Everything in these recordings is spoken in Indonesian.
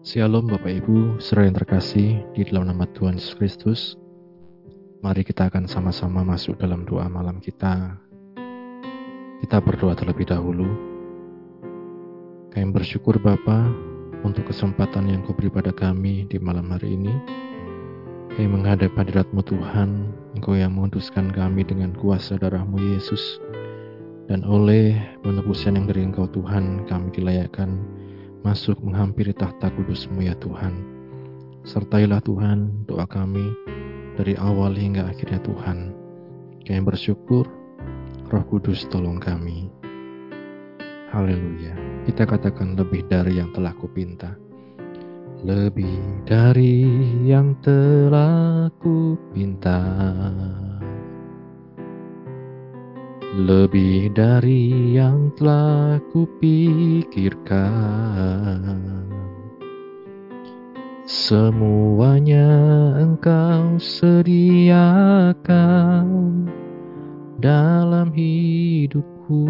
Shalom Bapak Ibu, saudara yang terkasih di dalam nama Tuhan Yesus Kristus. Mari kita akan sama-sama masuk dalam doa malam kita. Kita berdoa terlebih dahulu. Kami bersyukur Bapa untuk kesempatan yang kau beri pada kami di malam hari ini. Kami menghadap hadiratmu Tuhan, Engkau yang mengutuskan kami dengan kuasa darahmu Yesus. Dan oleh penebusan yang dari Engkau Tuhan, kami dilayakkan masuk menghampiri tahta kudusmu ya Tuhan. Sertailah Tuhan doa kami dari awal hingga akhirnya Tuhan. Kami bersyukur, roh kudus tolong kami. Haleluya. Kita katakan lebih dari yang telah kupinta. Lebih dari yang telah kupinta lebih dari yang telah kupikirkan. Semuanya engkau sediakan dalam hidupku.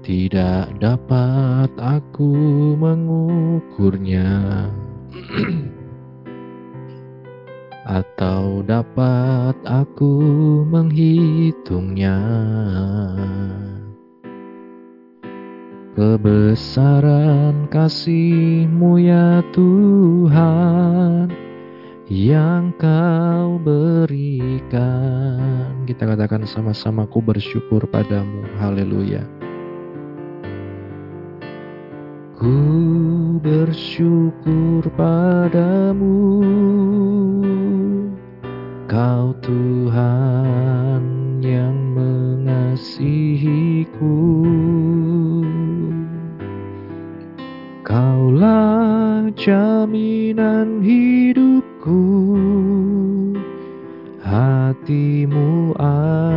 Tidak dapat aku mengukurnya. atau dapat aku menghitungnya. Kebesaran kasih-Mu ya Tuhan yang kau berikan. Kita katakan sama-sama ku bersyukur padamu. Haleluya. Ku bersyukur padamu Kau Tuhan yang mengasihiku. Kaulah jaminan hidupku. Hatimu ada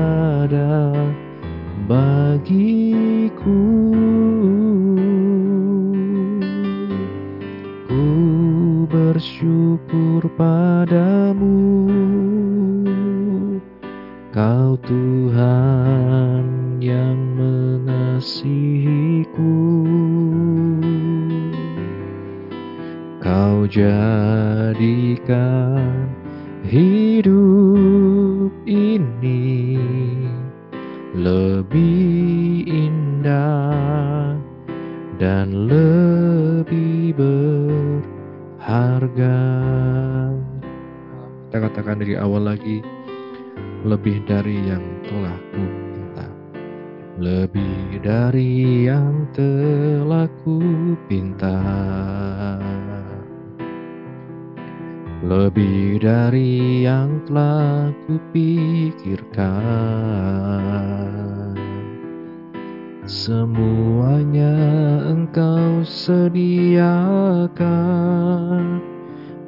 sediakan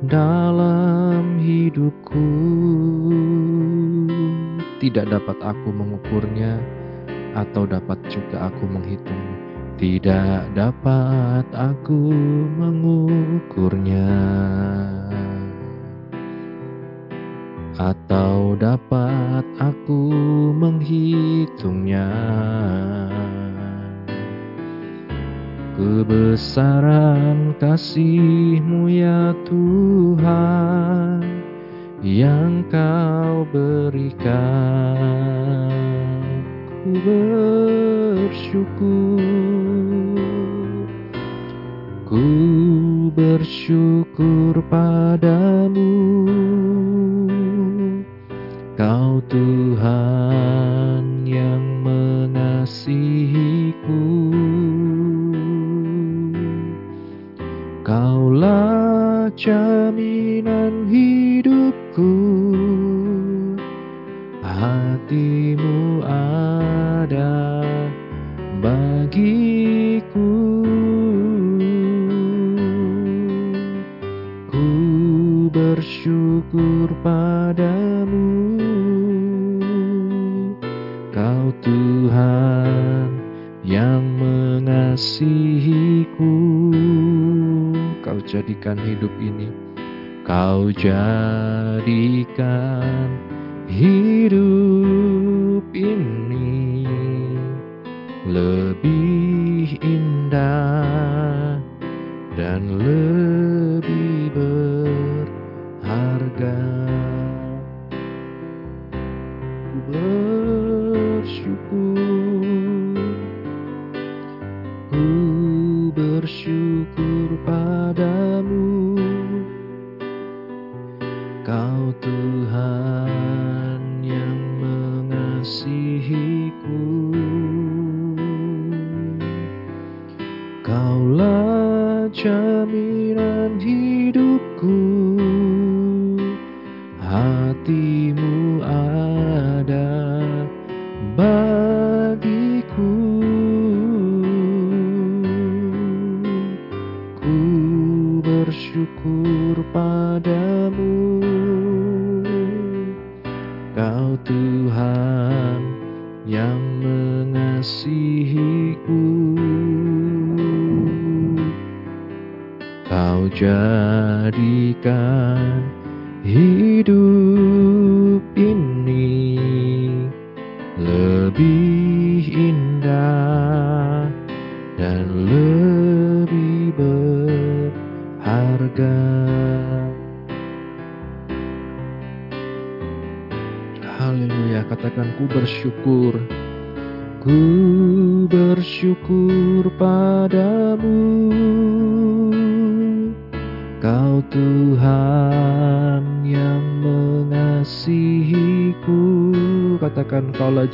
dalam hidupku. Tidak dapat aku mengukurnya atau dapat juga aku menghitung. Tidak dapat aku mengukurnya Atau dapat aku menghitungnya Kebesaran kasih-Mu ya Tuhan yang Kau berikan. Ku bersyukur Ku bersyukur padamu. Kau Tuhan yang mengasihiku Kaulah jaminan hidupku Hatimu Hatimu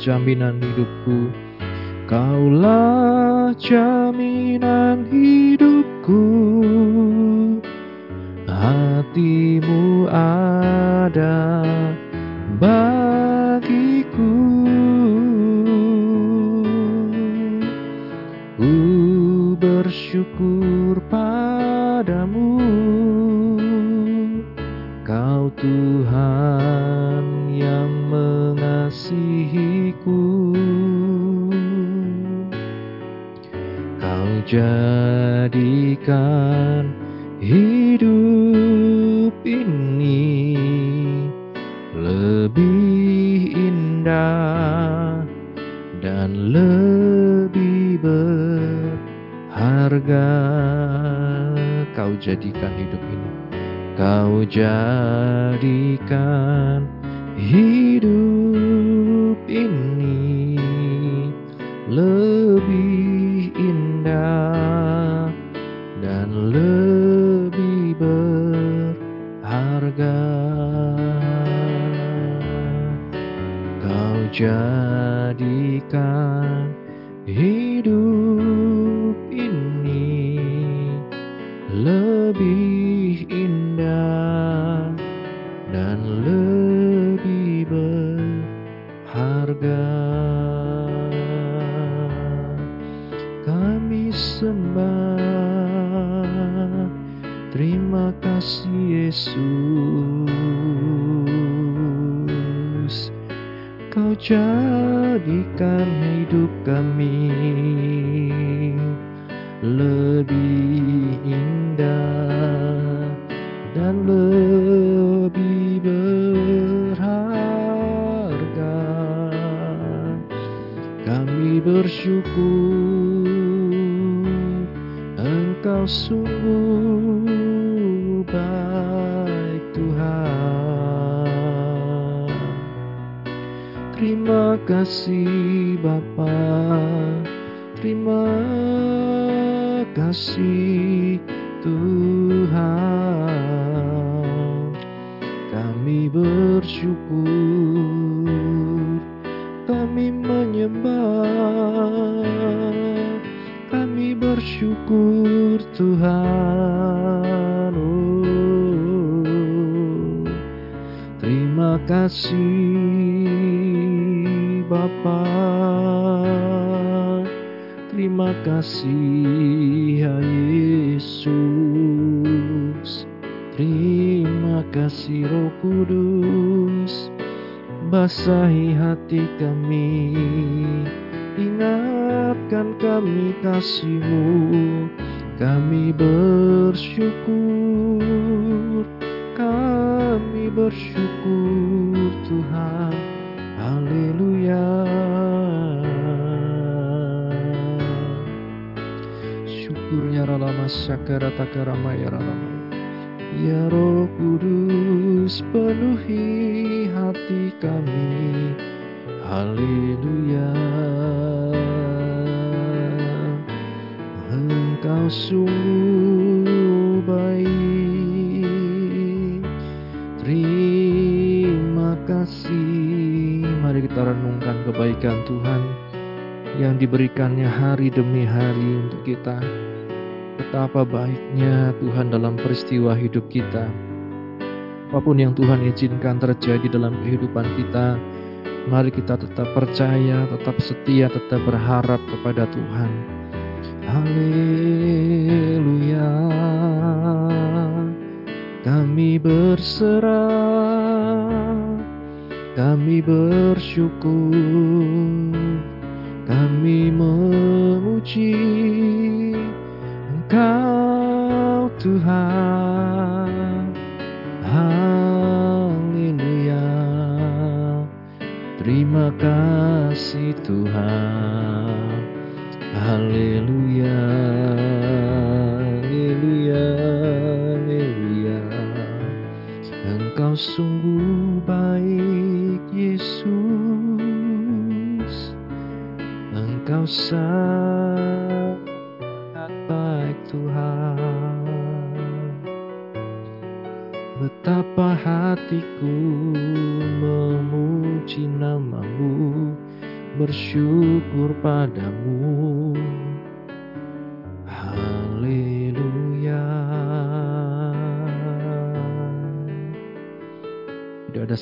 jaminan hidupku. Kaulah jaminan hidupku jadikan hidup bersyukur, sungguh Terima kasih Mari kita renungkan kebaikan Tuhan Yang diberikannya hari demi hari untuk kita Betapa baiknya Tuhan dalam peristiwa hidup kita. Apa pun yang Tuhan izinkan terjadi dalam kehidupan kita, mari kita tetap percaya, tetap setia, tetap berharap kepada Tuhan. Haleluya. Kami berserah, kami bersyukur, kami memuji Engkau Tuhan. Haleluya. Terima kasih Tuhan. Haleluya Haleluya Haleluya Engkau sungguh baik Yesus. Engkau sangat baik Tuhan. Betapa hatiku memuji namamu Bersyukur padamu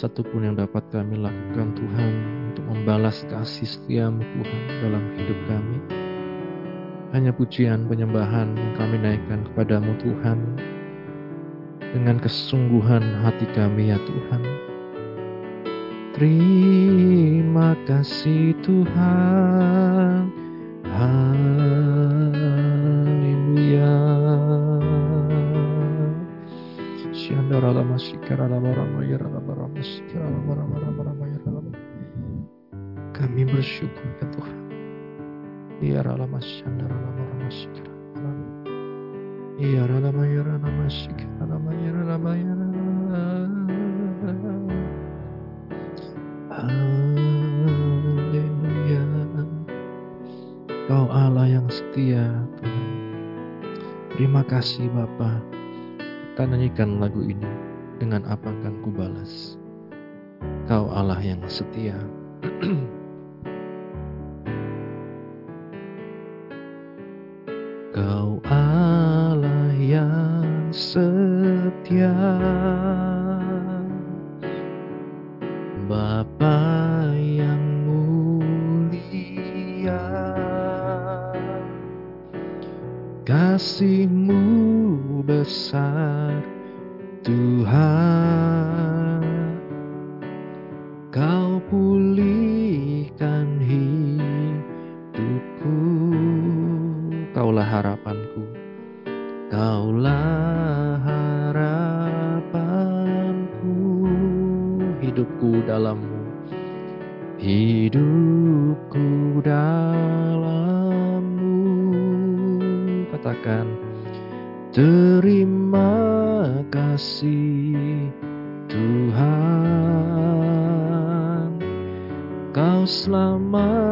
satupun yang dapat kami lakukan Tuhan Untuk membalas kasih setiamu Tuhan dalam hidup kami hanya pujian penyembahan yang kami naikkan kepadamu Tuhan dengan kesungguhan hati kami ya Tuhan. Terima kasih Tuhan. Kami bersyukur ya Tuhan. Kau Allah yang setia Tuhan. Terima kasih Bapa Kita nyanyikan lagu ini Dengan apa akan kubalas? Kau Allah yang setia. Setia Dalammu. Katakan Terima kasih Tuhan. Kau selamatkan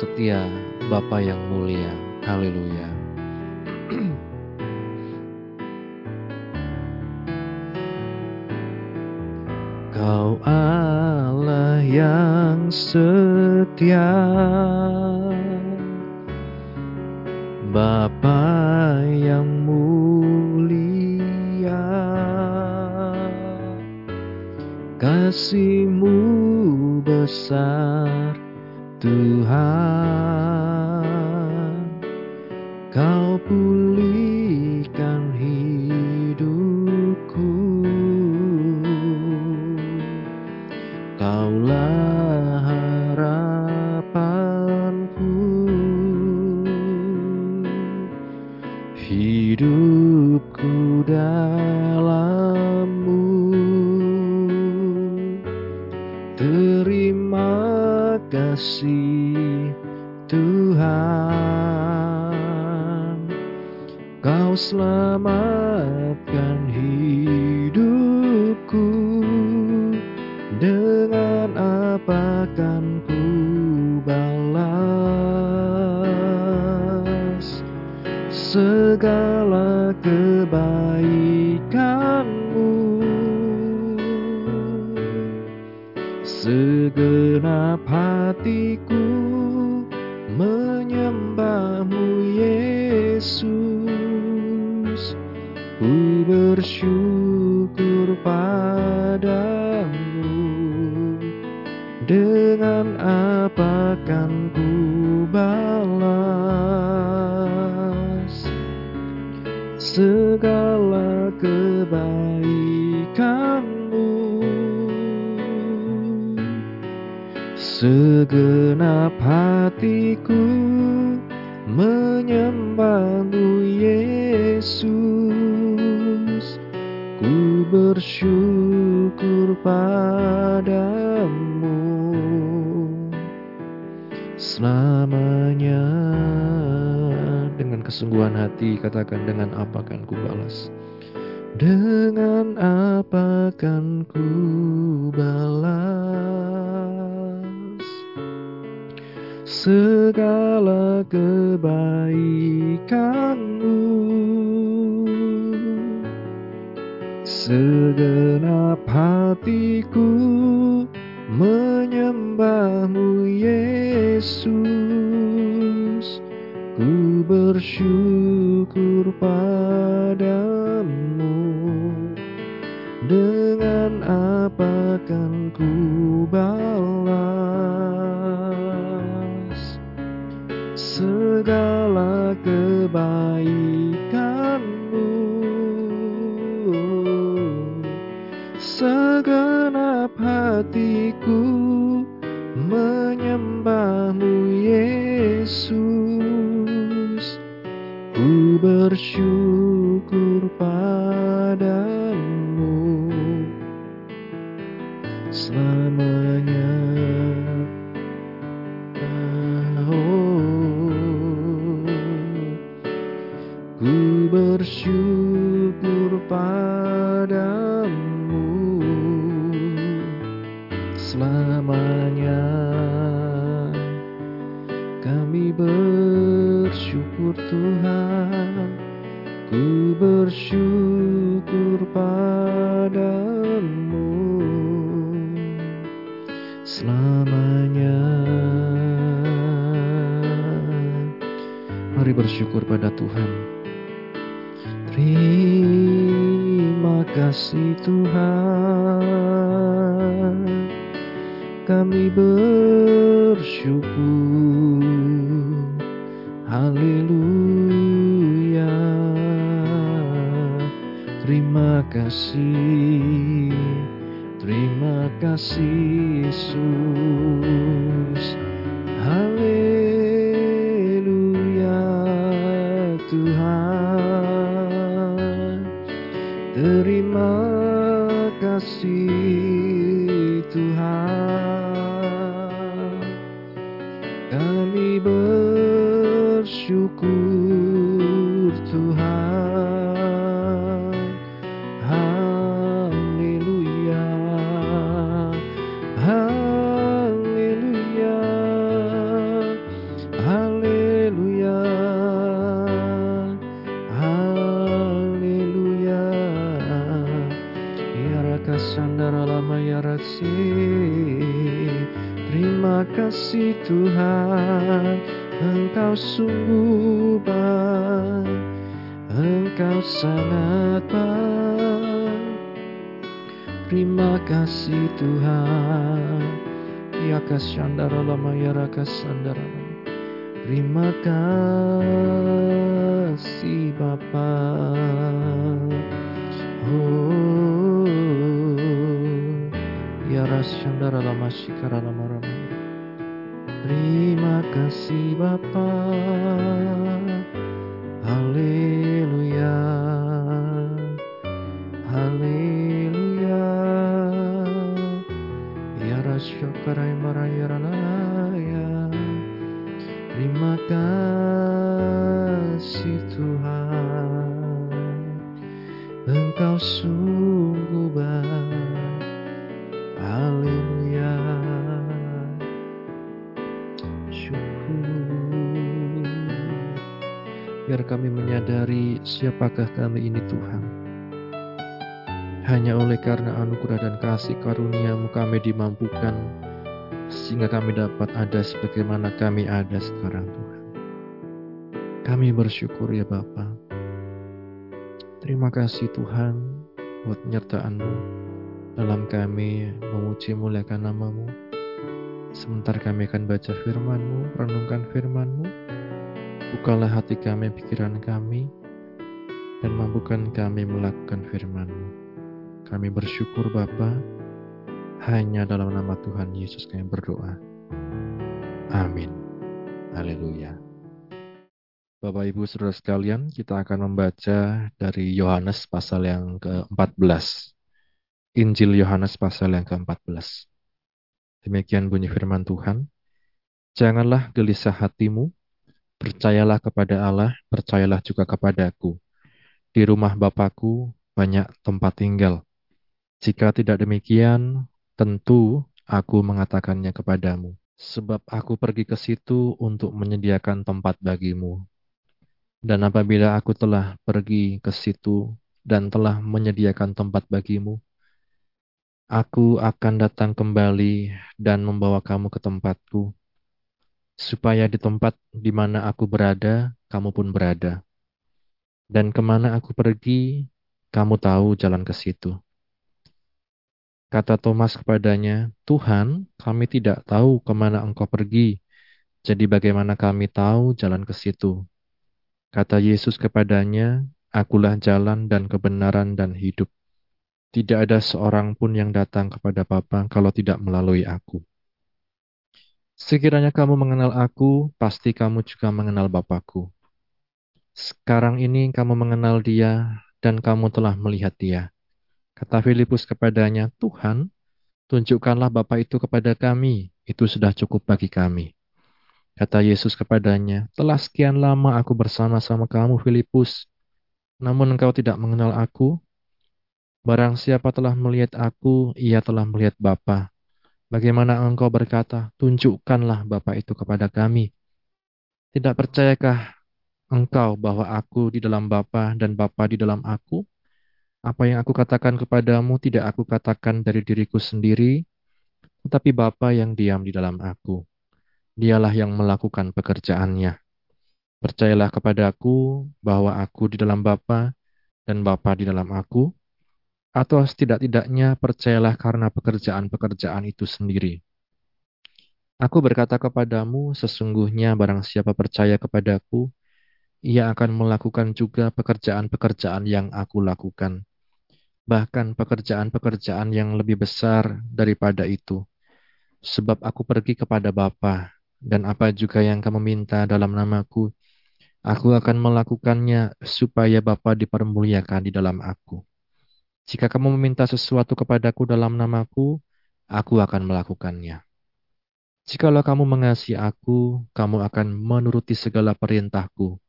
setia, Bapa yang mulia. Haleluya. Hidupku dalammu. Terima kasih Tuhan. Kau selamatkan hidupku Segenap hatiku menyembahmu Yesus. Ku bersyukur padamu. Selamanya. Dengan kesungguhan hati katakan dengan apa kan ku balas Dengan apa kan ku balas Segala kebaikanmu. Segenap hatiku menyembahmu Yesus. Ku bersyukur padamu. Dengan apa kan ku balas Segala kebaikanmu. Segenap hatiku menyembahmu Yesus. Ku bersyukur Terima kasih. Terima kasih Yesus Terima kasih Bapa. Oh, ya rasyandara lama shikara lama rama. Terima kasih Bapa. Haleluya. Siapakah kami ini Tuhan? Hanya oleh karena anugerah dan kasih karuniamu kami dimampukan Sehingga kami dapat ada sebagaimana kami ada sekarang Tuhan. Kami bersyukur ya Bapak Terima kasih Tuhan buat penyertaan-Mu. Dalam kami memuji muliakan namamu. Sebentar kami akan baca firman-Mu, renungkan firman-Mu. Bukalah hati kami, pikiran kami, dan mampukan kami melakukan firman-Mu. Kami bersyukur Bapa, hanya dalam nama Tuhan Yesus kami berdoa. Amin. Haleluya. Bapak Ibu Saudara sekalian, kita akan membaca dari Yohanes pasal yang ke-14. Injil Yohanes pasal yang ke-14. Demikian bunyi firman Tuhan. Janganlah gelisah hatimu, percayalah kepada Allah, percayalah juga kepadaku. Di rumah Bapakku banyak tempat tinggal. Jika tidak demikian, tentu aku mengatakannya kepadamu. Sebab aku pergi ke situ untuk menyediakan tempat bagimu. Dan apabila aku telah pergi ke situ dan telah menyediakan tempat bagimu, aku akan datang kembali dan membawa kamu ke tempatku, supaya di tempat di mana aku berada, kamu pun berada. Dan ke mana aku pergi, kamu tahu jalan ke situ. Kata Thomas kepadanya, Tuhan, kami tidak tahu ke mana engkau pergi, jadi bagaimana kami tahu jalan ke situ? Kata Yesus kepadanya, Akulah jalan dan kebenaran dan hidup. Tidak ada seorang pun yang datang kepada Bapa kalau tidak melalui aku. Sekiranya kamu mengenal aku, pasti kamu juga mengenal Bapakku. Sekarang ini kamu mengenal dia dan kamu telah melihat dia. Kata Filipus kepadanya, Tuhan, tunjukkanlah Bapa itu kepada kami, itu sudah cukup bagi kami. Kata Yesus kepadanya, telah sekian lama aku bersama-sama kamu, Filipus, namun engkau tidak mengenal aku. Barang siapa telah melihat aku, ia telah melihat Bapa. Bagaimana engkau berkata, tunjukkanlah Bapa itu kepada kami. Tidak percayakah engkau bahwa aku di dalam Bapa dan Bapa di dalam aku? Apa yang aku katakan kepadamu tidak aku katakan dari diriku sendiri, tetapi Bapa yang diam di dalam aku dialah yang melakukan pekerjaannya. Percayalah kepadaku bahwa aku di dalam Bapa dan Bapa di dalam aku, atau setidak-tidaknya percayalah karena pekerjaan-pekerjaan itu sendiri. Aku berkata kepadamu, sesungguhnya barang siapa percaya kepadaku, ia akan melakukan juga pekerjaan-pekerjaan yang aku lakukan. Bahkan pekerjaan-pekerjaan yang lebih besar daripada itu. Sebab aku pergi kepada Bapa dan apa juga yang kamu minta dalam namaku, aku akan melakukannya supaya Bapa dipermuliakan di dalam aku. Jika kamu meminta sesuatu kepadaku dalam namaku, aku akan melakukannya. Jikalau kamu mengasihi aku, kamu akan menuruti segala perintahku.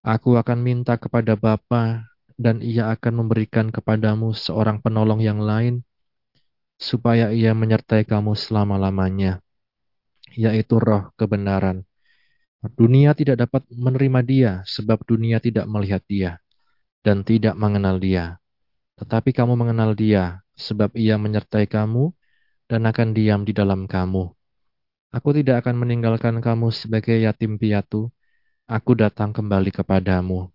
Aku akan minta kepada Bapa dan ia akan memberikan kepadamu seorang penolong yang lain, supaya ia menyertai kamu selama-lamanya yaitu roh kebenaran. Dunia tidak dapat menerima dia sebab dunia tidak melihat dia dan tidak mengenal dia. Tetapi kamu mengenal dia, sebab ia menyertai kamu dan akan diam di dalam kamu. Aku tidak akan meninggalkan kamu sebagai yatim piatu. Aku datang kembali kepadamu.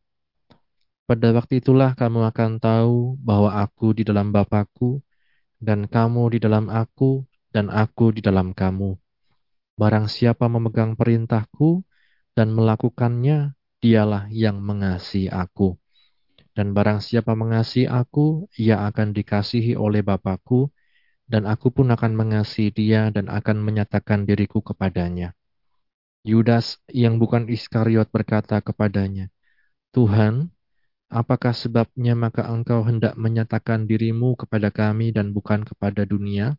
Pada waktu itulah kamu akan tahu bahwa aku di dalam Bapakku, dan kamu di dalam aku, dan aku di dalam kamu. Barang siapa memegang perintahku dan melakukannya, dialah yang mengasihi aku. Dan barang siapa mengasihi aku, ia akan dikasihi oleh Bapakku, dan aku pun akan mengasihi dia dan akan menyatakan diriku kepadanya. Yudas yang bukan Iskariot berkata kepadanya, Tuhan, apakah sebabnya maka engkau hendak menyatakan dirimu kepada kami dan bukan kepada dunia?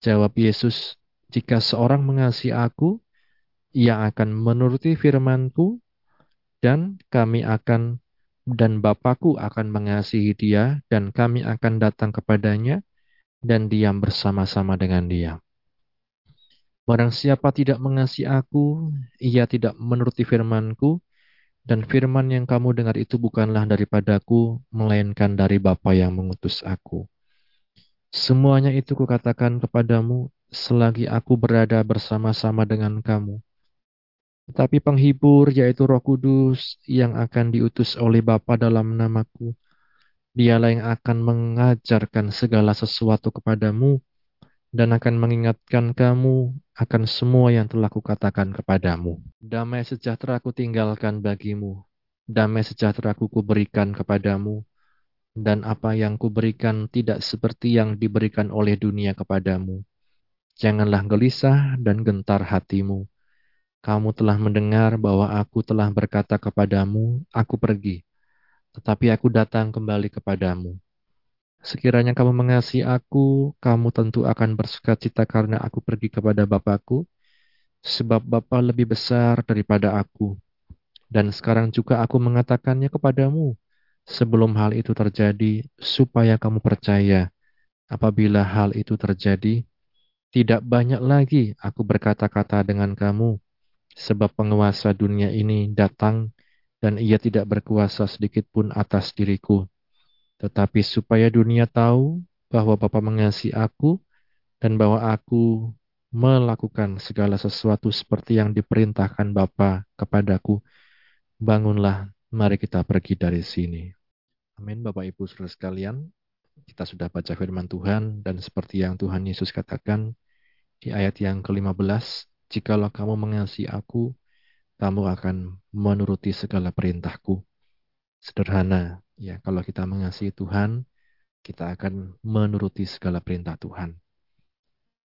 Jawab Yesus, jika seorang mengasihi aku, ia akan menuruti firmanku, dan kami akan dan Bapakku akan mengasihi dia, dan kami akan datang kepadanya, dan diam bersama-sama dengan dia. Barang siapa tidak mengasihi aku, ia tidak menuruti firmanku, dan firman yang kamu dengar itu bukanlah daripadaku, melainkan dari Bapa yang mengutus aku. Semuanya itu kukatakan kepadamu, selagi aku berada bersama-sama dengan kamu. Tetapi penghibur yaitu Roh Kudus yang akan diutus oleh Bapa dalam namaku. Dialah yang akan mengajarkan segala sesuatu kepadamu dan akan mengingatkan kamu akan semua yang telah kukatakan kepadamu. Damai sejahtera ku tinggalkan bagimu. Damai sejahtera ku kuberikan kepadamu. Dan apa yang kuberikan tidak seperti yang diberikan oleh dunia kepadamu. Janganlah gelisah dan gentar hatimu kamu telah mendengar bahwa aku telah berkata kepadamu, aku pergi, tetapi aku datang kembali kepadamu. Sekiranya kamu mengasihi aku, kamu tentu akan bersuka cita karena aku pergi kepada Bapakku, sebab Bapa lebih besar daripada aku. Dan sekarang juga aku mengatakannya kepadamu, sebelum hal itu terjadi, supaya kamu percaya. Apabila hal itu terjadi, tidak banyak lagi aku berkata-kata dengan kamu, sebab penguasa dunia ini datang dan ia tidak berkuasa sedikit pun atas diriku. Tetapi supaya dunia tahu bahwa Bapa mengasihi aku dan bahwa aku melakukan segala sesuatu seperti yang diperintahkan Bapa kepadaku, bangunlah, mari kita pergi dari sini. Amin Bapak Ibu Saudara sekalian, kita sudah baca firman Tuhan dan seperti yang Tuhan Yesus katakan di ayat yang ke-15, Jikalau kamu mengasihi aku, kamu akan menuruti segala perintahku. Sederhana, ya. Kalau kita mengasihi Tuhan, kita akan menuruti segala perintah Tuhan.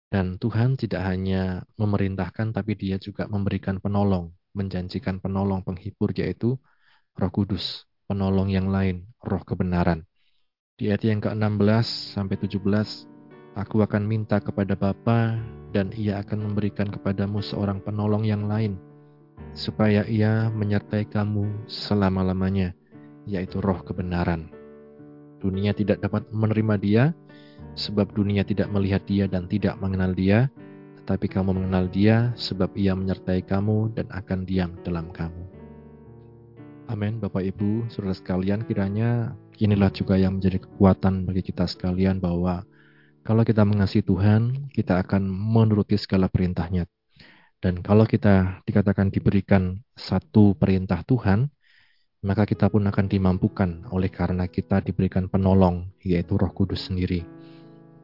Dan Tuhan tidak hanya memerintahkan, tapi dia juga memberikan penolong, menjanjikan penolong penghibur, yaitu roh kudus, penolong yang lain, roh kebenaran. Di ayat yang ke-16 sampai 17, Aku akan minta kepada Bapa dan ia akan memberikan kepadamu seorang penolong yang lain, supaya ia menyertai kamu selama-lamanya, yaitu roh kebenaran. Dunia tidak dapat menerima dia, sebab dunia tidak melihat dia dan tidak mengenal dia, tetapi kamu mengenal dia, sebab ia menyertai kamu dan akan diam dalam kamu. Amin, Bapak Ibu, saudara sekalian, kiranya inilah juga yang menjadi kekuatan bagi kita sekalian bahwa kalau kita mengasihi Tuhan, kita akan menuruti segala perintahnya. Dan kalau kita dikatakan diberikan satu perintah Tuhan, maka kita pun akan dimampukan oleh karena kita diberikan penolong, yaitu roh kudus sendiri.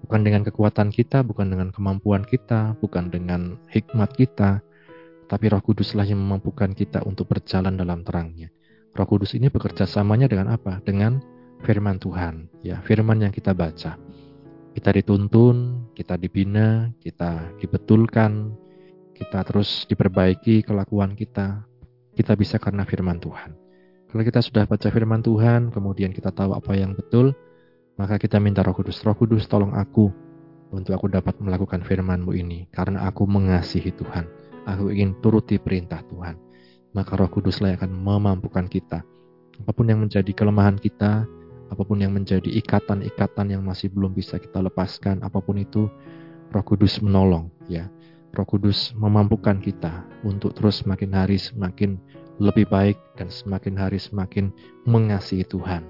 Bukan dengan kekuatan kita, bukan dengan kemampuan kita, bukan dengan hikmat kita, tapi roh kuduslah yang memampukan kita untuk berjalan dalam terangnya. Roh kudus ini bekerja samanya dengan apa? Dengan firman Tuhan, ya firman yang kita baca kita dituntun, kita dibina, kita dibetulkan, kita terus diperbaiki kelakuan kita. Kita bisa karena firman Tuhan. Kalau kita sudah baca firman Tuhan, kemudian kita tahu apa yang betul, maka kita minta roh kudus. Roh kudus tolong aku untuk aku dapat melakukan firman-Mu ini. Karena aku mengasihi Tuhan. Aku ingin turuti perintah Tuhan. Maka roh kuduslah yang akan memampukan kita. Apa pun yang menjadi kelemahan kita, apa pun yang menjadi ikatan-ikatan yang masih belum bisa kita lepaskan, apa pun itu, Roh Kudus menolong, ya. Roh Kudus memampukan kita untuk terus semakin hari semakin lebih baik dan semakin hari semakin mengasihi Tuhan.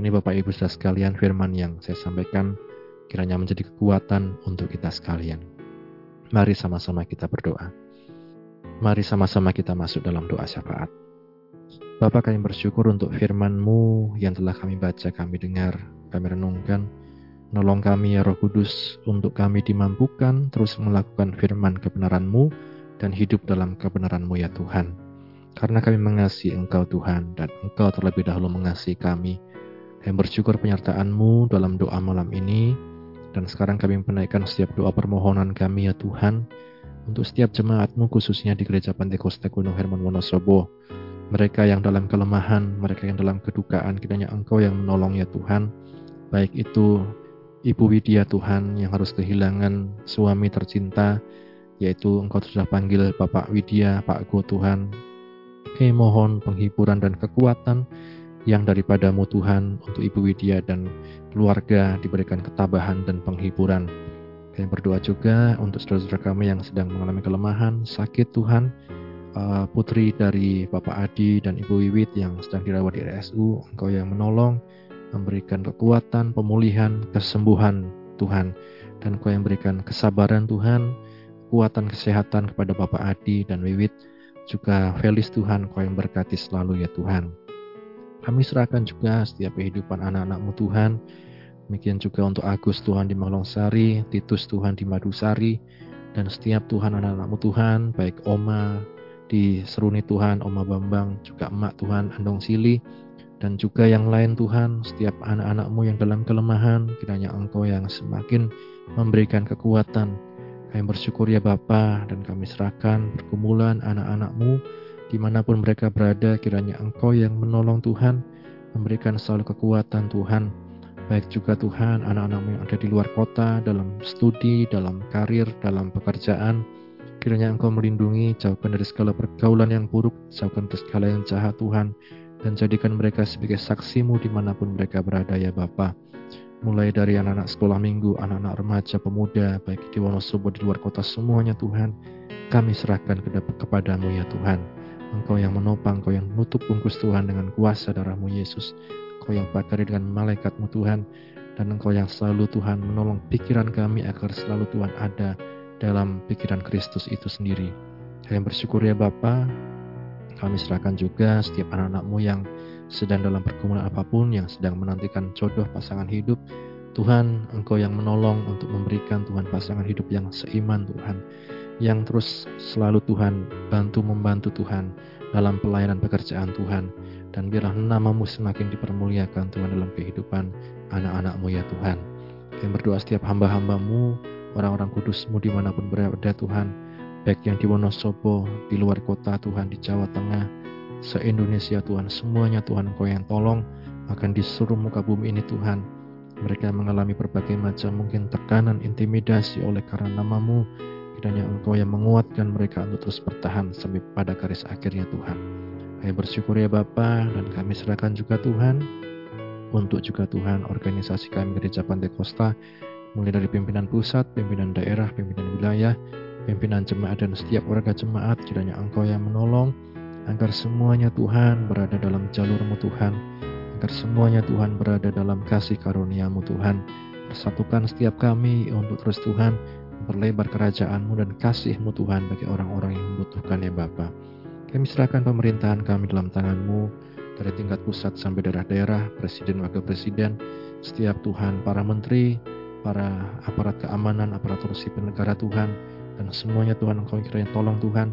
Ini Bapak Ibu saudara sekalian firman yang saya sampaikan kiranya menjadi kekuatan untuk kita sekalian. Mari sama-sama kita berdoa. Mari sama-sama kita masuk dalam doa syafaat. Bapak kami bersyukur untuk firman-Mu yang telah kami baca, kami dengar, kami renungkan. Nolong kami ya Roh Kudus untuk kami dimampukan terus melakukan firman kebenaran-Mu dan hidup dalam kebenaran-Mu ya Tuhan. Karena kami mengasihi Engkau Tuhan dan Engkau terlebih dahulu mengasihi kami. Kami bersyukur penyertaan-Mu dalam doa malam ini dan sekarang kami menaikkan setiap doa permohonan kami ya Tuhan untuk setiap jemaat-Mu khususnya di Gereja Pantekosta Gunung Herman Wonosobo mereka yang dalam kelemahan, mereka yang dalam kedukaan, kiranya Engkau yang menolong ya Tuhan. Baik itu Ibu Widya Tuhan yang harus kehilangan suami tercinta, yaitu Engkau sudah panggil Bapak Widya, Pak Go Tuhan. Kami mohon penghiburan dan kekuatan yang daripadamu Tuhan untuk Ibu Widya dan keluarga diberikan ketabahan dan penghiburan. Kami berdoa juga untuk saudara-saudara kami yang sedang mengalami kelemahan, sakit Tuhan, uh, putri dari Bapak Adi dan Ibu Wiwit yang sedang dirawat di RSU, Engkau yang menolong, memberikan kekuatan, pemulihan, kesembuhan Tuhan, dan Engkau yang memberikan kesabaran Tuhan, kekuatan kesehatan kepada Bapak Adi dan Wiwit, juga Felis Tuhan, Engkau yang berkati selalu ya Tuhan. Kami serahkan juga setiap kehidupan anak-anakmu Tuhan, demikian juga untuk Agus Tuhan di Malongsari, Titus Tuhan di Madusari, dan setiap Tuhan anak-anakmu Tuhan, baik Oma, di Seruni Tuhan, Oma Bambang, juga Emak Tuhan, Andong Sili, dan juga yang lain Tuhan, setiap anak-anakmu yang dalam kelemahan, kiranya Engkau yang semakin memberikan kekuatan. Kami bersyukur ya Bapa dan kami serahkan pergumulan anak-anakmu di mana pun mereka berada, kiranya Engkau yang menolong Tuhan, memberikan selalu kekuatan Tuhan. Baik juga Tuhan, anak-anakmu yang ada di luar kota, dalam studi, dalam karir, dalam pekerjaan, Kiranya Engkau melindungi, jauhkan dari segala pergaulan yang buruk, jauhkan dari segala yang jahat Tuhan, dan jadikan mereka sebagai saksimu di mana pun mereka berada ya Bapa. Mulai dari anak-anak sekolah minggu, anak-anak remaja, pemuda, baik di Wonosobo, di luar kota semuanya Tuhan, kami serahkan kepadamu ya Tuhan. Engkau yang menopang, Engkau yang menutup bungkus Tuhan dengan kuasa darahmu Yesus. Engkau yang bakari dengan malaikatmu Tuhan, dan Engkau yang selalu Tuhan menolong pikiran kami agar selalu Tuhan ada dalam pikiran Kristus itu sendiri. Kami bersyukur ya Bapa, kami serahkan juga setiap anak-anakmu yang sedang dalam pergumulan apa pun, yang sedang menantikan jodoh pasangan hidup. Tuhan, Engkau yang menolong untuk memberikan Tuhan pasangan hidup yang seiman Tuhan. Yang terus selalu Tuhan bantu membantu Tuhan dalam pelayanan pekerjaan Tuhan. Dan biarlah namamu semakin dipermuliakan Tuhan dalam kehidupan anak-anakmu ya Tuhan. Kami berdoa setiap hamba-hambamu orang-orang kudusmu di mana pun berada Tuhan, baik yang di Wonosobo, di luar kota Tuhan, di Jawa Tengah, se-Indonesia Tuhan, semuanya Tuhan Engkau yang tolong akan disuruh muka bumi ini Tuhan. Mereka mengalami berbagai macam mungkin tekanan, intimidasi oleh karena namamu, kiranya Engkau yang menguatkan mereka untuk terus bertahan sampai pada garis akhirnya Tuhan. Kami bersyukur ya Bapa dan kami serahkan juga Tuhan untuk juga Tuhan organisasi kami Gereja Pantai Kosta mulai dari pimpinan pusat, pimpinan daerah, pimpinan wilayah, pimpinan jemaat dan setiap warga jemaat kiranya Engkau yang menolong agar semuanya Tuhan berada dalam jalurmu Tuhan, agar semuanya Tuhan berada dalam kasih karuniamu Tuhan. Persatukan setiap kami untuk terus Tuhan memperlebar kerajaanmu dan kasihmu Tuhan bagi orang-orang yang membutuhkan ya Bapa. Kami serahkan pemerintahan kami dalam tanganmu dari tingkat pusat sampai daerah-daerah, presiden, wakil presiden, setiap Tuhan, para menteri, para aparat keamanan, aparatur sipil negara Tuhan, dan semuanya Tuhan Engkau kiranya tolong Tuhan,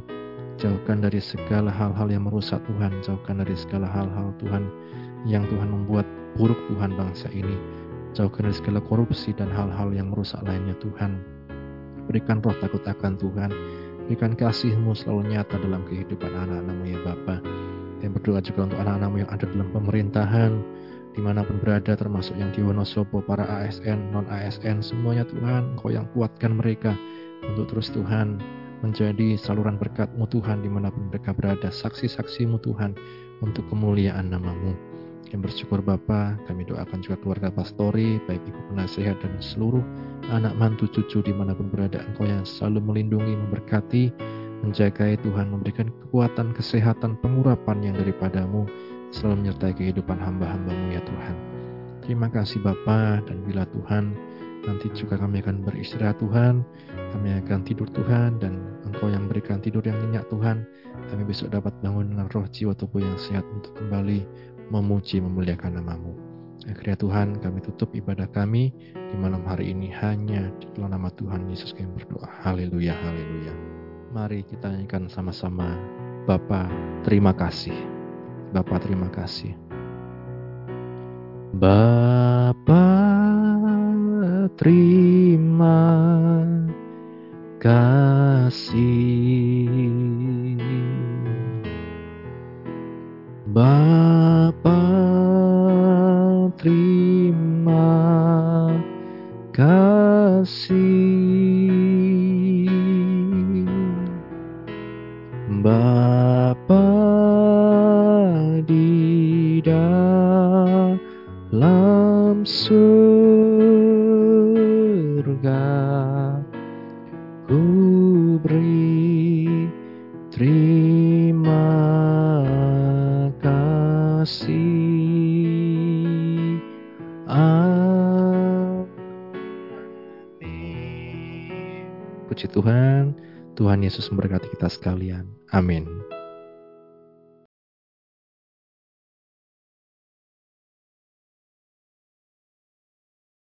jauhkan dari segala hal-hal yang merusak Tuhan, jauhkan dari segala hal-hal Tuhan yang Tuhan membuat buruk Tuhan bangsa ini, jauhkan dari segala korupsi dan hal-hal yang merusak lainnya Tuhan. Berikan roh takut akan Tuhan, berikan kasih-Mu selalu nyata dalam kehidupan anak-anakmu ya Bapa. Yang berdoa juga untuk anak-anakmu yang ada dalam pemerintahan, di mana pun berada termasuk yang di Wonosobo, para ASN, non-ASN, semuanya Tuhan, Engkau yang kuatkan mereka untuk terus Tuhan menjadi saluran berkatmu Tuhan di mana pun mereka berada, saksi-saksimu Tuhan untuk kemuliaan namamu. Yang bersyukur Bapa, kami doakan juga keluarga pastori, baik ibu penasehat dan seluruh anak mantu cucu di mana pun berada, Engkau yang selalu melindungi, memberkati, menjagai Tuhan, memberikan kekuatan, kesehatan, pengurapan yang daripadamu, selalu menyertai kehidupan hamba-hambamu ya Tuhan. Terima kasih Bapa dan bila Tuhan nanti juga kami akan beristirahat Tuhan, kami akan tidur Tuhan dan Engkau yang berikan tidur yang nyenyak Tuhan, kami besok dapat bangun dengan roh jiwa tubuh yang sehat untuk kembali memuji memuliakan namamu. Akhirnya Tuhan kami tutup ibadah kami di malam hari ini hanya di dalam nama Tuhan Yesus kami berdoa. Haleluya, haleluya. Mari kita nyanyikan sama-sama Bapa terima kasih. Bapa terima kasih. Bapa terima kasih Yesus memberkati kita sekalian